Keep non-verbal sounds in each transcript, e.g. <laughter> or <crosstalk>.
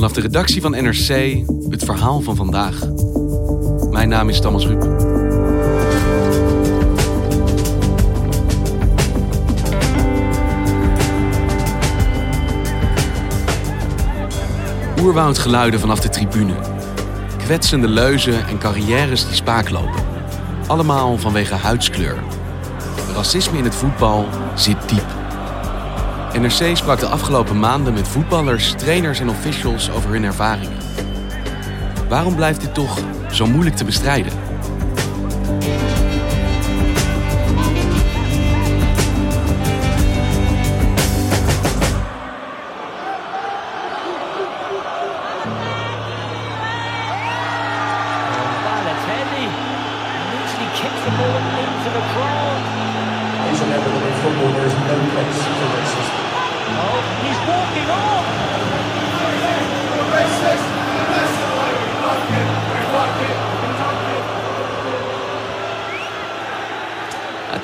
Vanaf de redactie van NRC het verhaal van vandaag. Mijn naam is Thomas Ruip. Oerwoudgeluiden vanaf de tribune. Kwetsende leuzen en carrières die spaak lopen. Allemaal vanwege huidskleur. Racisme in het voetbal zit diep. NRC sprak de afgelopen maanden met voetballers, trainers en officials over hun ervaringen. Waarom blijft dit toch zo moeilijk te bestrijden?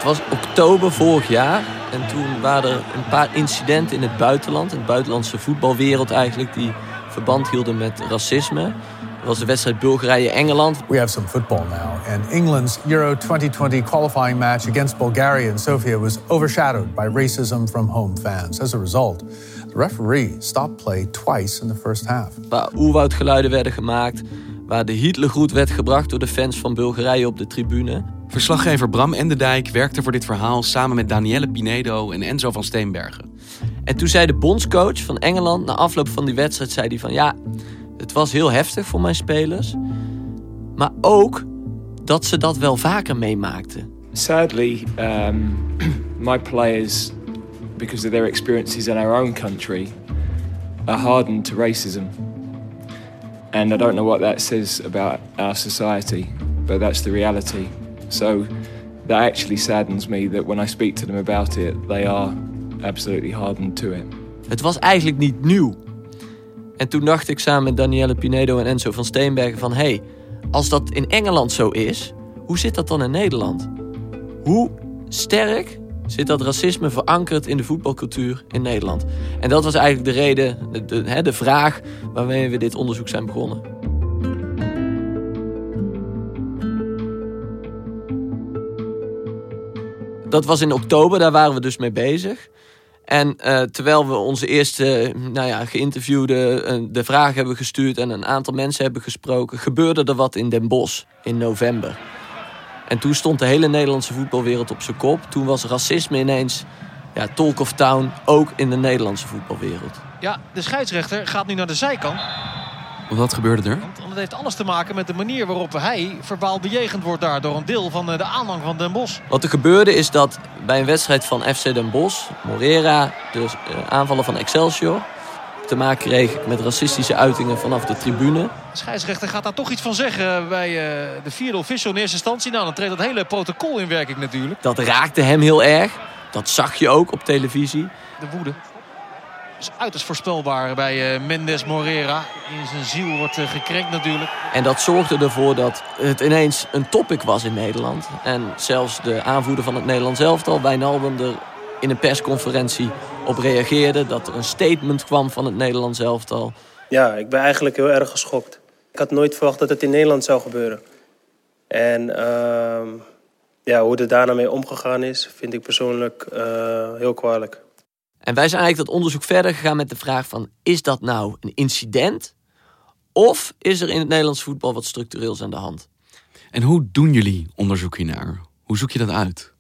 Was oktober vorig jaar en toen waren er een paar incidenten in het buitenland, in de buitenlandse voetbalwereld eigenlijk, die verband hielden met racisme. Dat was de wedstrijd Bulgarije-Engeland. We have some football now, and England's Euro 2020 qualifying match against Bulgaria in Sofia was overshadowed by racism from home fans. As a result, the referee stopped play twice in the first half. Waar oerwoudgeluiden werden gemaakt, waar de Hitlergroet werd gebracht door de fans van Bulgarije op de tribune. Verslaggever Bram Enderdijk werkte voor dit verhaal samen met Danielle Pinedo en Enzo van Steenbergen. En toen zei de bondscoach van Engeland na afloop van die wedstrijd zei hij van ja, het was heel heftig voor mijn spelers, maar ook dat ze dat wel vaker meemaakten. Sadly, um, <clears throat> my players, because of their experiences in our own country, are hardened to racism. And I don't know what that says about our society, but that's the reality. So that actually saddens me that when I speak to them about it, they are absolutely hardened to it. Het was eigenlijk niet nieuw. En toen dacht ik samen met Danielle Pinedo en Enzo van Steenbergen van... hey, als dat in Engeland zo is, hoe zit dat dan in Nederland? Hoe sterk zit dat racisme verankerd in de voetbalcultuur in Nederland? En dat was eigenlijk de reden, de, de, vraag waarmee we dit onderzoek zijn begonnen. Dat was in oktober, daar waren we dus mee bezig. En eh, terwijl we onze eerste nou ja, geïnterviewde uh, de vraag hebben gestuurd en een aantal mensen hebben gesproken, gebeurde er wat in Den Bosch in november. En toen stond de hele Nederlandse voetbalwereld op zijn kop. Toen was racisme ineens ja, talk of town, ook in de Nederlandse voetbalwereld. Ja, de scheidsrechter gaat nu naar de zijkant. Wat gebeurde er? Want het heeft alles te maken met de manier waarop hij verbaal bejegend wordt daar door een deel van eh, de aanhang van Den Bosch. Wat er gebeurde is dat bij een wedstrijd van FC Den Bosch, Morera, de aanvaller van Excelsior, te maken kreeg met racistische uitingen vanaf de tribune. De scheidsrechter gaat daar toch iets van zeggen bij uh, de vierde official in eerste instantie. Nou, dan treedt dat hele protocol in werking natuurlijk. Dat raakte hem heel erg. Dat zag je ook op televisie. De woede is uiterst voorspelbaar bij uh, Mendes Morera. In zijn ziel wordt uh, gekrenkt natuurlijk. En dat zorgde ervoor dat het ineens een topic was in Nederland. En zelfs de aanvoerder van het Nederlands elftal, Wijnaldum, er in een persconferentie op reageerde. Dat er een statement kwam van het Nederlands elftal. Ja, ik ben eigenlijk heel erg geschokt. Ik had nooit verwacht dat het in Nederland zou gebeuren. En uh, ja, hoe er daarna mee omgegaan is, vind ik persoonlijk uh, heel kwalijk. En wij zijn eigenlijk dat onderzoek verder gegaan met de vraag van... is dat nou een incident? Of is er in het Nederlands voetbal wat structureels aan de hand? En hoe doen jullie onderzoek hiernaar? Hoe zoek je dat uit?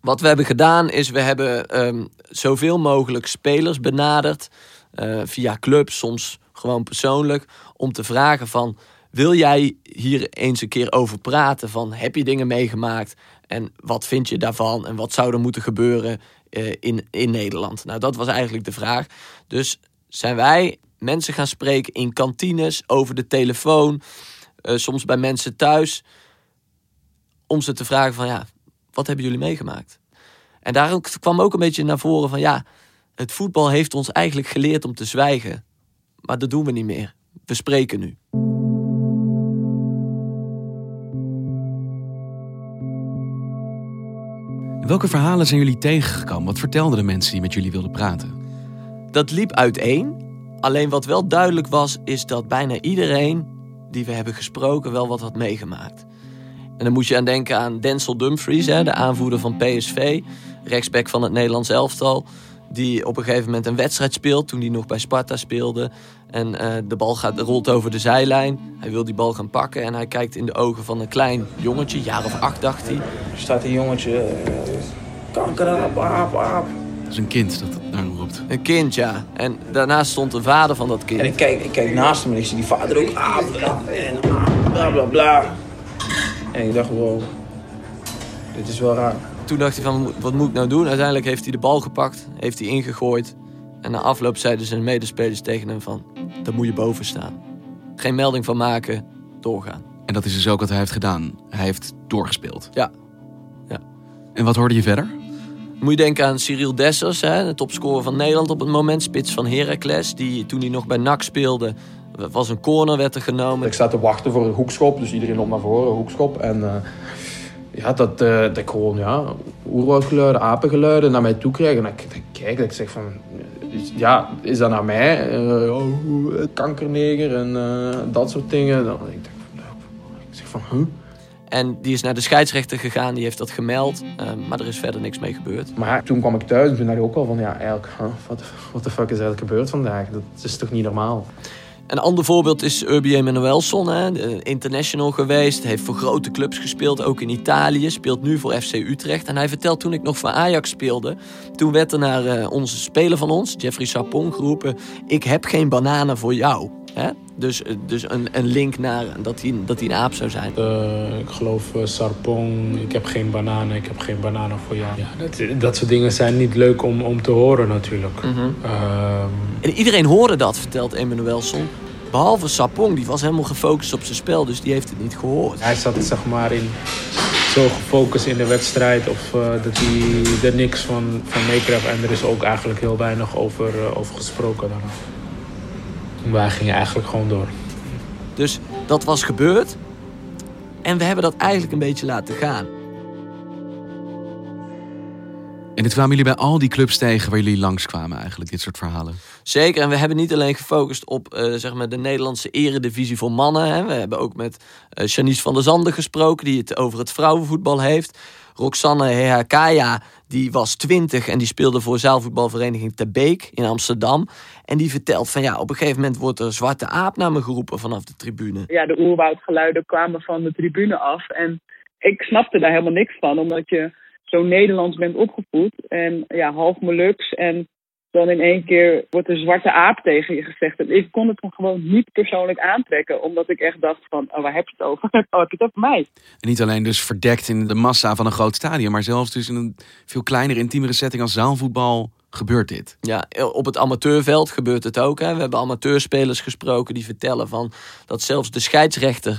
Wat we hebben gedaan is, we hebben ehm, zoveel mogelijk spelers benaderd. eh, via clubs, soms gewoon persoonlijk. Om te vragen van, wil jij hier eens een keer over praten? Van, heb je dingen meegemaakt? En wat vind je daarvan? En wat zou er moeten gebeuren eh, in, in Nederland? Nou, dat was eigenlijk de vraag. Dus zijn wij mensen gaan spreken in kantines, over de telefoon. eh, soms bij mensen thuis. Om ze te vragen van, ja, wat hebben jullie meegemaakt? En daar kwam ook een beetje naar voren van ja, het voetbal heeft ons eigenlijk geleerd om te zwijgen. Maar dat doen we niet meer. We spreken nu. Welke verhalen zijn jullie tegengekomen? Wat vertelden de mensen die met jullie wilden praten? Dat liep uiteen. Alleen wat wel duidelijk was, is dat bijna iedereen die we hebben gesproken wel wat had meegemaakt. En dan moet je aan denken aan Denzel Dumfries, hè, de aanvoerder van PSV, rechtsback van het Nederlands elftal. Die op een gegeven moment een wedstrijd speelt toen hij nog bij Sparta speelde. En eh, de bal gaat, rolt over de zijlijn. Hij wil die bal gaan pakken en hij kijkt in de ogen van een klein jongetje, jaar of acht dacht hij. Er staat een jongetje. eh, Kankeraap, aap, aap. Dat is een kind dat daar roept. Een kind, ja. En daarnaast stond de vader van dat kind. En ik kijk, ik kijk naast hem en ik zie die vader ook. Aap, aap, en aap, bla bla bla. En ik dacht, wow, dit is wel raar. Toen dacht hij van, wat moet ik nou doen? Uiteindelijk heeft hij de bal gepakt, heeft hij ingegooid. En na afloop zeiden zijn medespelers tegen hem van, daar moet je boven staan. Geen melding van maken, doorgaan. En dat is dus ook wat hij heeft gedaan. Hij heeft doorgespeeld. Ja. ja. En wat hoorde je verder? Moet je denken aan Cyril Dessers, hè, de topscorer van Nederland op het moment. Spits van Heracles, die toen hij nog bij NAC speelde, was een corner werd er genomen. Ik sta te wachten voor een hoekschop, dus iedereen loopt naar voren, hoekschop. En eh, ja, dat, eh, dat ik gewoon ja, oerwoudgeluiden, apengeluiden naar mij toe krijg. En ik, ik kijk ik zeg van, is- ja, is dat naar mij? Oh, kankerneger en dat soort dingen. Dan, ik, denk, ik zeg van, huh? En die is naar de scheidsrechter gegaan, die heeft dat gemeld. maar er is verder niks mee gebeurd. Maar ja, toen kwam ik thuis en toen dacht ik ook al van, ja, eigenlijk, huh, wat the fuck is eigenlijk gebeurd vandaag? Dat is toch niet normaal? Een ander voorbeeld is Urbi Emanuelson, hè, international geweest. Heeft voor grote clubs gespeeld, ook in Italië. Speelt nu voor FC Utrecht. En hij vertelt toen ik nog voor Ajax speelde. Toen werd er naar eh, onze speler van ons, Jeffrey Sapong, geroepen... Ik heb geen bananen voor jou. Hè? Dus, eh, dus een, een link naar dat hij, dat hij een aap zou zijn. Eh, ik geloof eh, Sarpong, ik heb geen bananen, ik heb geen bananen voor jou. Ja, dat, dat soort dingen zijn niet leuk om, om te horen natuurlijk. Mhm. Ehm, En iedereen hoorde dat, vertelt Emanuelson. Behalve Sapong, die was helemaal gefocust op zijn spel, dus die heeft het niet gehoord. hij zat zeg maar in, zo gefocust in de wedstrijd of dat hij er niks van, van meekreeg. En er is ook eigenlijk heel weinig over, over gesproken daarna. Wij gingen eigenlijk gewoon door. Dus dat was gebeurd. En we hebben dat eigenlijk een beetje laten gaan. En dit kwamen jullie bij al die clubs tegen waar jullie langskwamen eigenlijk, dit soort verhalen. Zeker, en we hebben niet alleen gefocust op eh, zeg maar de Nederlandse eredivisie voor mannen. Hè. We hebben ook met eh Janice van der Zanden gesproken, die het over het vrouwenvoetbal heeft. Roxanne Hehakaya, die was 20 en die speelde voor zaalvoetbalvereniging Ter Beek in Amsterdam. En die vertelt van ja, op een gegeven moment wordt er zwarte aap naar me geroepen vanaf de tribune. ja, de oerwoudgeluiden kwamen van de tribune af. En ik snapte daar helemaal niks van, omdat je zo Nederlands bent opgevoed. En ja, half Molux. En dan in één keer wordt er zwarte aap tegen je gezegd. En ik kon het me gewoon niet persoonlijk aantrekken, omdat ik echt dacht van, oh, waar heb je het over? <laughs> Oh, heb je het over mij? En niet alleen dus verdekt in de massa van een groot stadion, maar zelfs dus in een veel kleinere, intiemere setting als zaalvoetbal gebeurt dit. Ja, op het amateurveld gebeurt het ook. Hè. We hebben amateurspelers gesproken die vertellen van dat zelfs de scheidsrechter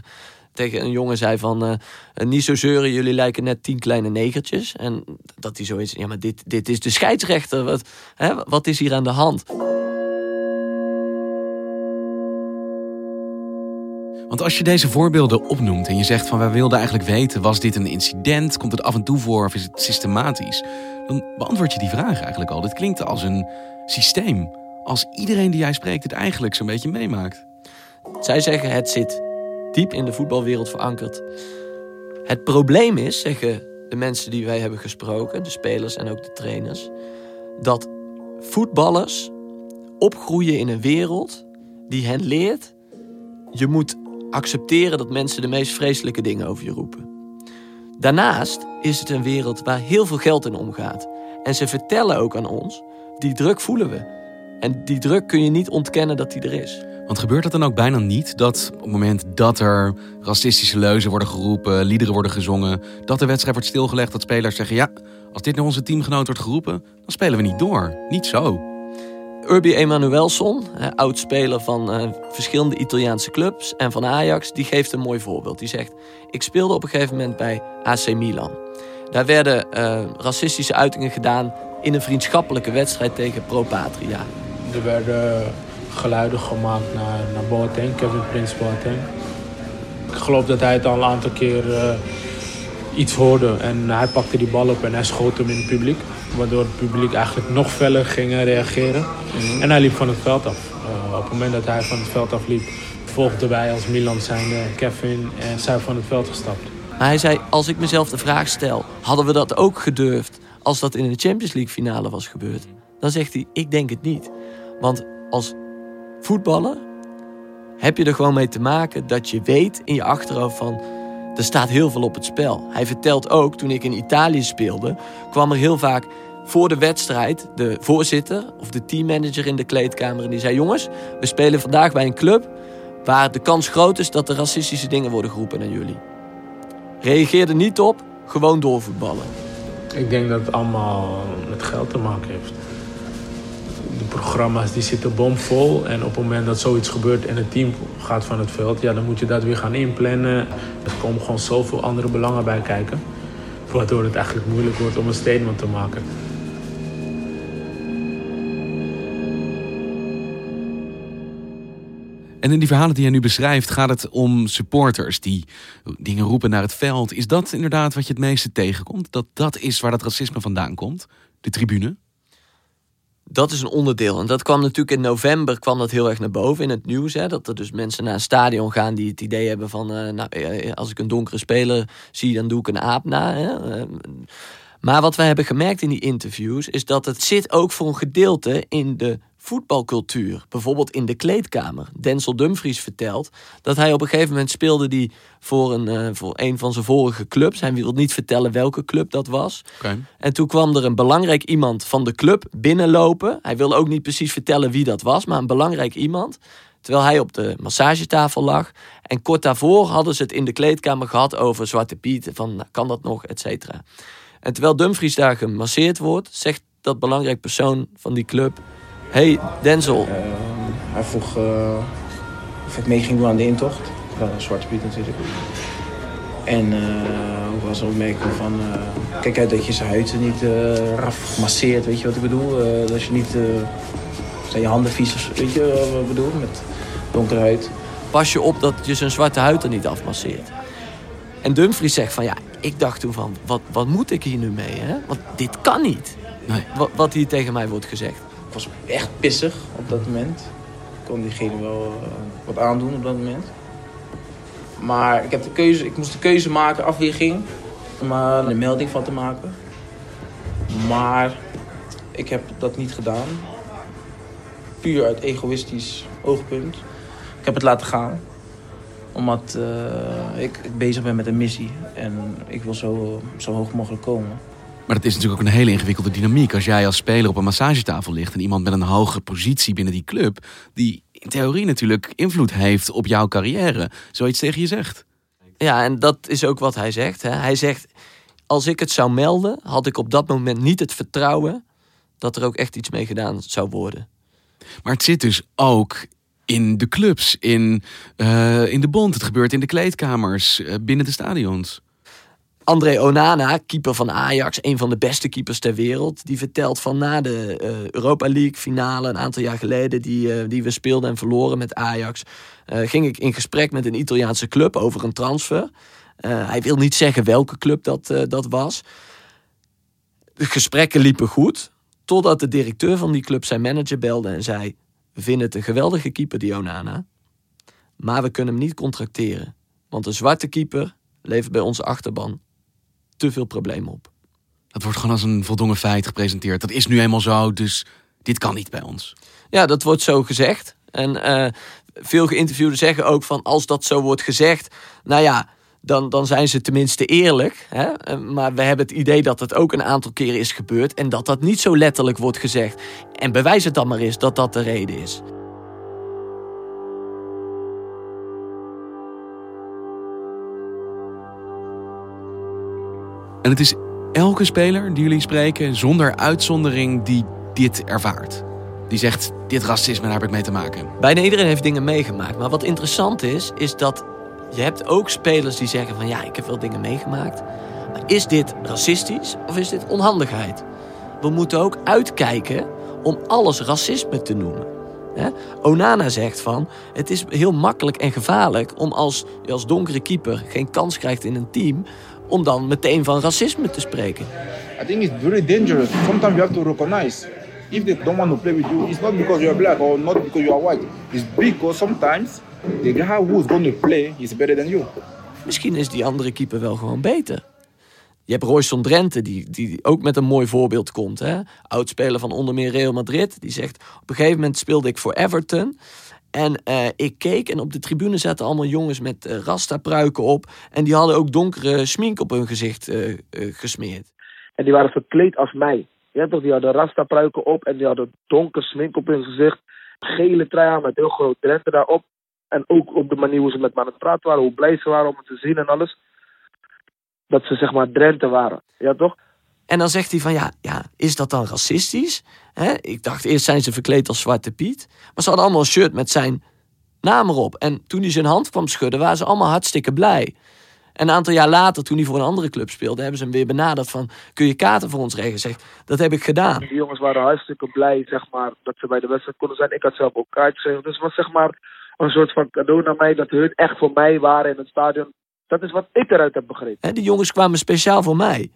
tegen een jongen zei van eh, niet zo zeuren, jullie lijken net tien kleine negertjes. En dat hij zoiets, ja maar dit, dit is de scheidsrechter, wat, hè, wat is hier aan de hand? Want als je deze voorbeelden opnoemt en je zegt van wij wilden eigenlijk weten, was dit een incident, komt het af en toe voor of is het systematisch? Dan beantwoord je die vraag eigenlijk al. Dit klinkt als een systeem. Als iedereen die jij spreekt het eigenlijk zo'n beetje meemaakt. Zij zeggen het zit diep in de voetbalwereld verankerd. Het probleem is, zeggen de mensen die wij hebben gesproken, de spelers en ook de trainers, dat voetballers opgroeien in een wereld die hen leert: je moet accepteren dat mensen de meest vreselijke dingen over je roepen. Daarnaast is het een wereld waar heel veel geld in omgaat. En ze vertellen ook aan ons: die druk voelen we. En die druk kun je niet ontkennen dat die er is. Want gebeurt het dan ook bijna niet dat op het moment dat er racistische leuzen worden geroepen, liederen worden gezongen, dat de wedstrijd wordt stilgelegd, dat spelers zeggen: ja, als dit naar onze teamgenoot wordt geroepen, dan spelen we niet door. Niet zo. Urbi Emanuelson, oud-speler van eh, verschillende Italiaanse clubs en van Ajax, die geeft een mooi voorbeeld. Die zegt: Ik speelde op een gegeven moment bij AC Milan. Daar werden eh, racistische uitingen gedaan in een vriendschappelijke wedstrijd tegen Pro Patria. Er werden geluiden gemaakt naar, naar Boateng, Kevin Prince Boateng. Ik geloof dat hij het al een aantal keer eh, iets hoorde en hij pakte die bal op en hij schoot hem in het publiek. Waardoor het publiek eigenlijk nog feller ging reageren. En hij liep van het veld af. Uh, op het moment dat hij van het veld af liep, volgden wij als Milan zijn Kevin en zijn van het veld gestapt. Maar hij zei, als ik mezelf de vraag stel, hadden we dat ook gedurfd als dat in de Champions League finale was gebeurd? Dan zegt hij, ik denk het niet. Want als voetballer heb je er gewoon mee te maken dat je weet in je achterhoofd van er staat heel veel op het spel. Hij vertelt ook, toen ik in Italië speelde, kwam er heel vaak voor de wedstrijd de voorzitter of de teammanager in de kleedkamer en die zei: Jongens, we spelen vandaag bij een club waar de kans groot is dat er racistische dingen worden geroepen naar jullie. Reageer er niet op, gewoon doorvoetballen. Ik denk dat het allemaal met geld te maken heeft. De programma's die zitten bomvol. En op het moment dat zoiets gebeurt en het team gaat van het veld, ja, dan moet je dat weer gaan inplannen. Er komen gewoon zoveel andere belangen bij kijken. Waardoor het eigenlijk moeilijk wordt om een statement te maken. En in die verhalen die jij nu beschrijft, gaat het om supporters die dingen roepen naar het veld. Is dat inderdaad wat je het meeste tegenkomt? Dat dat is waar dat racisme vandaan komt? De tribune? Dat is een onderdeel. En dat kwam natuurlijk in november kwam dat heel erg naar boven in het nieuws. Hè? Dat er dus mensen naar een stadion gaan die het idee hebben van... Uh, nou, eh, als ik een donkere speler zie, dan doe ik een aap na. Hè? Maar wat we hebben gemerkt in die interviews... is dat het zit ook voor een gedeelte in de voetbalcultuur. Bijvoorbeeld in de kleedkamer. Denzel Dumfries vertelt dat hij op een gegeven moment speelde die voor een, uh, voor een van zijn vorige clubs. Hij wil niet vertellen welke club dat was. Okay. En toen kwam er een belangrijk iemand van de club binnenlopen. Hij wilde ook niet precies vertellen wie dat was, maar een belangrijk iemand. Terwijl hij op de massagetafel lag. En kort daarvoor hadden ze het in de kleedkamer gehad over Zwarte Piet. Van nou, kan dat nog, et cetera. En terwijl Dumfries daar gemasseerd wordt, zegt dat belangrijk persoon van die club... Hey Denzel. Uh, hij vroeg uh, of ik mee ging doen aan de intocht. Een zwarte piet natuurlijk. En uh, ook was een opmerking van... kijk uit dat je zijn huid niet raf masseert, weet je wat ik bedoel? dat je niet... zijn je handen vies, weet je wat ik bedoel? Met donkere huid. Pas je op dat je zijn zwarte huid er niet afmasseert. En Dumfries zegt van ja, ik dacht toen van, wat, wat moet ik hier nu mee? Hè? Want dit kan niet. Nee. Wat, wat hier tegen mij wordt gezegd. Ik was echt pissig op dat moment. Ik kon diegene wel uh, wat aandoen op dat moment. Maar ik, heb de keuze, ik moest de keuze maken, afweging, om er een melding van te maken. Maar ik heb dat niet gedaan. Puur uit egoïstisch oogpunt. Ik heb het laten gaan. Omdat ik, ik bezig ben met een missie. En ik wil zo, zo hoog mogelijk komen. Maar dat is natuurlijk ook een hele ingewikkelde dynamiek. Als jij als speler op een massagetafel ligt en iemand met een hoge positie binnen die club, die in theorie natuurlijk invloed heeft op jouw carrière, zoiets tegen je zegt. Ja, en dat is ook wat hij zegt. Hè. Hij zegt: Als ik het zou melden, had ik op dat moment niet het vertrouwen dat er ook echt iets mee gedaan zou worden. Maar het zit dus ook in de clubs, in, uh, in de bond. Het gebeurt in de kleedkamers, uh, binnen de stadions. André Onana, keeper van Ajax, een van de beste keepers ter wereld, die vertelt van na de uh, Europa League finale een aantal jaar geleden, die, uh, die we speelden en verloren met Ajax, uh, ging ik in gesprek met een Italiaanse club over een transfer. hij wil niet zeggen welke club dat, dat was. De gesprekken liepen goed, totdat de directeur van die club zijn manager belde en zei: We vinden het een geweldige keeper, die Onana, maar we kunnen hem niet contracteren. Want een zwarte keeper levert bij onze achterban te veel problemen op. Dat wordt gewoon als een voldongen feit gepresenteerd. Dat is nu eenmaal zo, dus dit kan niet bij ons. Ja, dat wordt zo gezegd. En eh, veel geïnterviewden zeggen ook van als dat zo wordt gezegd, nou ja, dan, dan zijn ze tenminste eerlijk. Hè? Eh, Maar we hebben het idee dat het ook een aantal keren is gebeurd en dat dat niet zo letterlijk wordt gezegd. En bewijs het dan maar eens dat dat de reden is. En het is elke speler die jullie spreken, zonder uitzondering, die dit ervaart. Die zegt, dit racisme, daar heb ik mee te maken. Bijna iedereen heeft dingen meegemaakt. Maar wat interessant is, is dat je hebt ook spelers die zeggen van ja, ik heb wel dingen meegemaakt. Maar is dit racistisch of is dit onhandigheid? We moeten ook uitkijken om alles racisme te noemen. Onana zegt van, het is heel makkelijk en gevaarlijk om als je als donkere keeper geen kans krijgt in een team, om dan meteen van racisme te spreken. I think it's very dangerous. Sometimes you have to recognize if they don't want to play with you, it's not because you're black or not because you are white. It's because sometimes the guy who's going to play is better than you. Misschien is die andere keeper wel gewoon beter. Je hebt Royston Drenthe, die, die ook met een mooi voorbeeld komt. Hè? Oudspeler van onder meer Real Madrid. Die zegt, op een gegeven moment speelde ik voor Everton. En eh, ik keek en op de tribune zaten allemaal jongens met eh, rasta-pruiken op. En die hadden ook donkere smink op hun gezicht eh, gesmeerd. En die waren verkleed als mij. Hebt toch, die hadden rasta-pruiken op en die hadden donker smink op hun gezicht. Gele trui met heel groot Drenthe daarop. En ook op de manier hoe ze met me aan het praten waren, hoe blij ze waren om het te zien en alles. Dat ze zeg maar Drenthe waren. Ja toch? En dan zegt hij van ja, ja is dat dan racistisch? Ik dacht eerst zijn ze verkleed als Zwarte Piet. Maar ze hadden allemaal een shirt met zijn naam erop. En toen hij zijn hand kwam schudden, waren ze allemaal hartstikke blij. En een aantal jaar later, toen hij voor een andere club speelde, hebben ze hem weer benaderd van kun je kaarten voor ons regelen? Zegt, dat heb ik gedaan. Die jongens waren hartstikke blij zeg maar, dat ze bij de wedstrijd konden zijn. Ik had zelf ook kaartjes. gegeven. Dus het was zeg maar een soort van cadeau naar mij dat hun echt voor mij waren in het stadion. Dat is wat ik eruit heb begrepen. Hè, die jongens kwamen speciaal voor mij.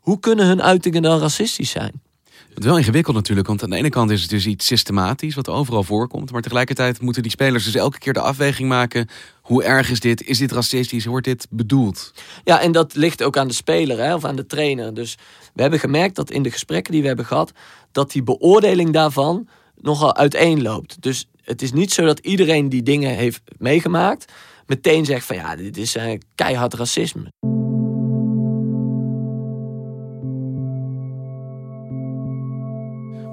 Hoe kunnen hun uitingen dan racistisch zijn? Het is wel ingewikkeld natuurlijk, want aan de ene kant is het dus iets systematisch wat overal voorkomt. Maar tegelijkertijd moeten die spelers dus elke keer de afweging maken. Hoe erg is dit? Is dit racistisch? Wordt dit bedoeld? Ja, en dat ligt ook aan de speler hè, of aan de trainer. Dus we hebben gemerkt dat in de gesprekken die we hebben gehad, dat die beoordeling daarvan nogal uiteenloopt. Dus het is niet zo dat iedereen die dingen heeft meegemaakt, meteen zegt van ja, dit is eh, keihard racisme.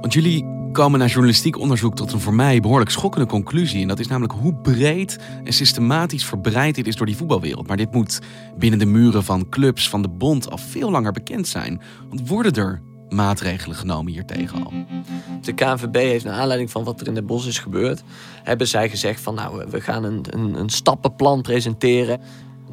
Want jullie komen na journalistiek onderzoek tot een voor mij behoorlijk schokkende conclusie. En dat is namelijk hoe breed en systematisch verbreid dit is door die voetbalwereld. Maar dit moet binnen de muren van clubs, van de bond al veel langer bekend zijn. Want worden er maatregelen genomen hiertegen al? De KNVB heeft naar aanleiding van wat er in de bos is gebeurd, hebben zij gezegd van nou, we gaan een, een, een stappenplan presenteren.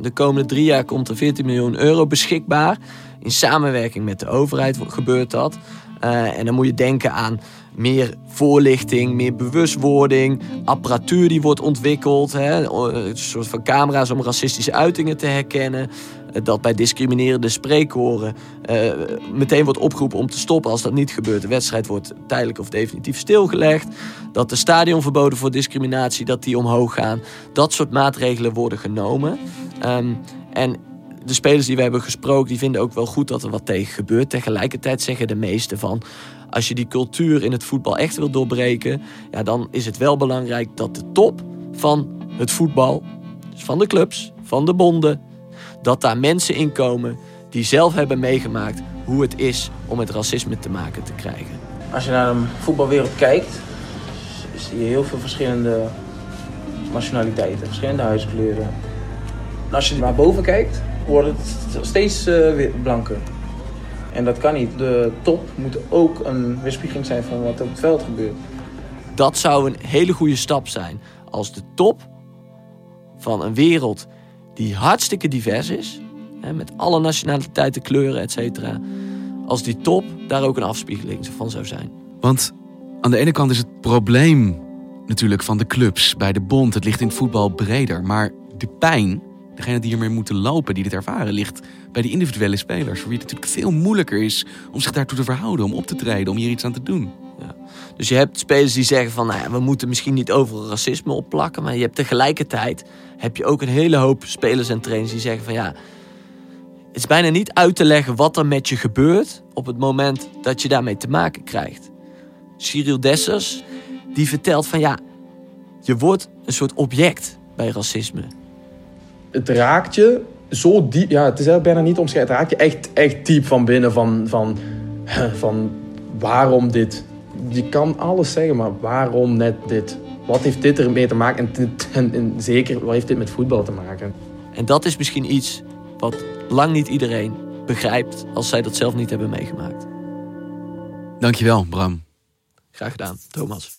De komende drie jaar komt er 14 miljoen euro beschikbaar. In samenwerking met de overheid gebeurt dat. Uh, en dan moet je denken aan meer voorlichting, meer bewustwording, apparatuur die wordt ontwikkeld, hè, een soort van camera's om racistische uitingen te herkennen. Dat bij discriminerende spreekhoren uh, meteen wordt opgeroepen om te stoppen als dat niet gebeurt. De wedstrijd wordt tijdelijk of definitief stilgelegd. Dat de stadionverboden voor discriminatie dat die omhoog gaan. Dat soort maatregelen worden genomen. Um, en de spelers die we hebben gesproken, die vinden ook wel goed dat er wat tegen gebeurt. Tegelijkertijd zeggen de meesten van, als je die cultuur in het voetbal echt wil doorbreken, ja, dan is het wel belangrijk dat de top van het voetbal, dus van de clubs, van de bonden, dat daar mensen in komen die zelf hebben meegemaakt hoe het is om met racisme te maken te krijgen. Als je naar de voetbalwereld kijkt, zie je heel veel verschillende nationaliteiten, verschillende huidskleuren. En als je naar boven kijkt, wordt het steeds uh, weer blanker. En dat kan niet. De top moet ook een weerspiegeling zijn van wat op het veld gebeurt. Dat zou een hele goede stap zijn. Als de top van een wereld die hartstikke divers is, hè, met alle nationaliteiten, kleuren, et cetera, als die top daar ook een afspiegeling van zou zijn. Want aan de ene kant is het probleem natuurlijk van de clubs bij de bond. Het ligt in het voetbal breder. Maar de pijn Degene die ermee moeten lopen, die dit ervaren, ligt bij de individuele spelers. Voor wie het natuurlijk veel moeilijker is om zich daartoe te verhouden, om op te treden, om hier iets aan te doen. Ja. Dus je hebt spelers die zeggen van, nou we moeten misschien niet overal racisme opplakken. Maar je hebt tegelijkertijd heb je ook een hele hoop spelers en trainers die zeggen van, ja, het is bijna niet uit te leggen wat er met je gebeurt op het moment dat je daarmee te maken krijgt. Cyril Dessers, die vertelt van ja, je wordt een soort object bij racisme. Het raakt je zo diep, ja, het is eigenlijk bijna niet omschrijven. Het raakt je echt, echt diep van binnen van, van, van waarom dit. Je kan alles zeggen, maar waarom net dit? Wat heeft dit ermee te maken? En, en, en zeker, wat heeft dit met voetbal te maken? En dat is misschien iets wat lang niet iedereen begrijpt als zij dat zelf niet hebben meegemaakt. Dankjewel, Bram. Graag gedaan, Thomas.